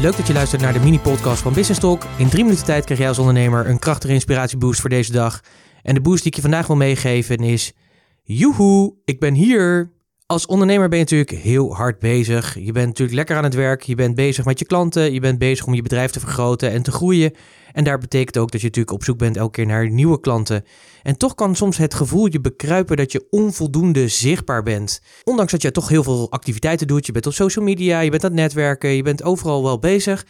Leuk dat je luistert naar de mini-podcast van Business Talk. In drie minuten tijd krijg jij als ondernemer een krachtige inspiratieboost voor deze dag. En de boost die ik je vandaag wil meegeven is... Joehoe, ik ben hier! Als ondernemer ben je natuurlijk heel hard bezig. Je bent natuurlijk lekker aan het werk. Je bent bezig met je klanten. Je bent bezig om je bedrijf te vergroten en te groeien. En daar betekent ook dat je natuurlijk op zoek bent elke keer naar nieuwe klanten. En toch kan soms het gevoel je bekruipen dat je onvoldoende zichtbaar bent. Ondanks dat je toch heel veel activiteiten doet. Je bent op social media, je bent aan het netwerken, je bent overal wel bezig.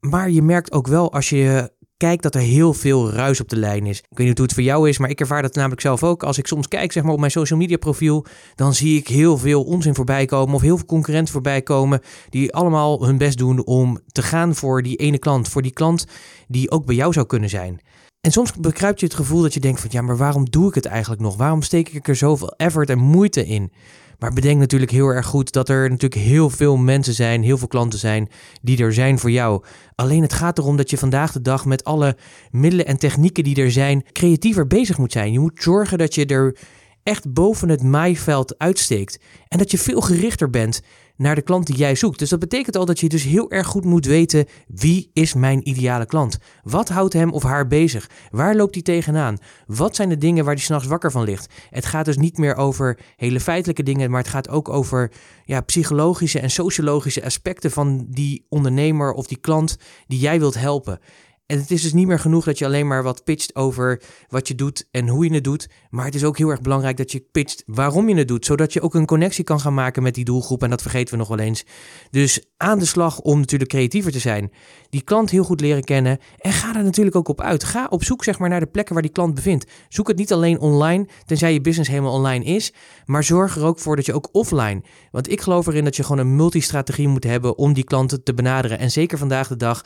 Maar je merkt ook wel als je kijk dat er heel veel ruis op de lijn is. Ik weet niet hoe het voor jou is, maar ik ervaar dat namelijk zelf ook. Als ik soms kijk zeg maar, op mijn social media profiel, dan zie ik heel veel onzin voorbij komen of heel veel concurrenten voorbij komen die allemaal hun best doen om te gaan voor die ene klant, voor die klant die ook bij jou zou kunnen zijn. En soms bekruipt je het gevoel dat je denkt van ja, maar waarom doe ik het eigenlijk nog? Waarom steek ik er zoveel effort en moeite in? Maar bedenk natuurlijk heel erg goed dat er natuurlijk heel veel mensen zijn, heel veel klanten zijn die er zijn voor jou. Alleen het gaat erom dat je vandaag de dag met alle middelen en technieken die er zijn, creatiever bezig moet zijn. Je moet zorgen dat je er echt boven het maaiveld uitsteekt en dat je veel gerichter bent naar de klant die jij zoekt. Dus dat betekent al dat je dus heel erg goed moet weten wie is mijn ideale klant? Wat houdt hem of haar bezig? Waar loopt hij tegenaan? Wat zijn de dingen waar hij s'nachts wakker van ligt? Het gaat dus niet meer over hele feitelijke dingen, maar het gaat ook over ja, psychologische en sociologische aspecten van die ondernemer of die klant die jij wilt helpen. En het is dus niet meer genoeg dat je alleen maar wat pitcht over wat je doet en hoe je het doet. Maar het is ook heel erg belangrijk dat je pitcht waarom je het doet. Zodat je ook een connectie kan gaan maken met die doelgroep. En dat vergeten we nog wel eens. Dus aan de slag om natuurlijk creatiever te zijn. Die klant heel goed leren kennen. En ga er natuurlijk ook op uit. Ga op zoek zeg maar, naar de plekken waar die klant bevindt. Zoek het niet alleen online, tenzij je business helemaal online is. Maar zorg er ook voor dat je ook offline. Want ik geloof erin dat je gewoon een multistrategie moet hebben om die klanten te benaderen. En zeker vandaag de dag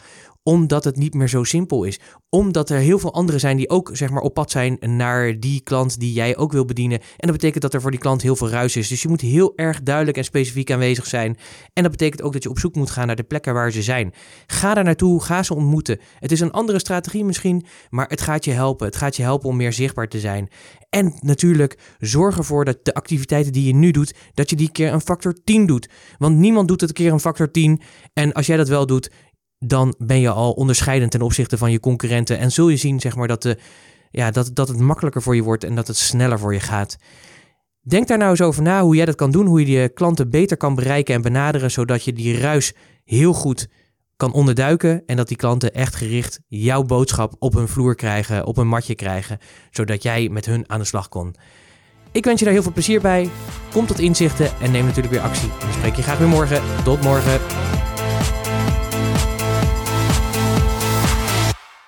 omdat het niet meer zo simpel is. Omdat er heel veel anderen zijn die ook zeg maar, op pad zijn naar die klant die jij ook wil bedienen. En dat betekent dat er voor die klant heel veel ruis is. Dus je moet heel erg duidelijk en specifiek aanwezig zijn. En dat betekent ook dat je op zoek moet gaan naar de plekken waar ze zijn. Ga daar naartoe, ga ze ontmoeten. Het is een andere strategie misschien, maar het gaat je helpen. Het gaat je helpen om meer zichtbaar te zijn. En natuurlijk, zorg ervoor dat de activiteiten die je nu doet, dat je die keer een factor 10 doet. Want niemand doet het een keer een factor 10. En als jij dat wel doet, dan ben je al onderscheidend ten opzichte van je concurrenten. En zul je zien zeg maar, dat, de, ja, dat, dat het makkelijker voor je wordt en dat het sneller voor je gaat. Denk daar nou eens over na hoe jij dat kan doen, hoe je je klanten beter kan bereiken en benaderen, zodat je die ruis heel goed kan onderduiken en dat die klanten echt gericht jouw boodschap op hun vloer krijgen, op een matje krijgen, zodat jij met hun aan de slag kon. Ik wens je daar heel veel plezier bij. Kom tot inzichten en neem natuurlijk weer actie. Dan spreek je graag weer morgen. Tot morgen.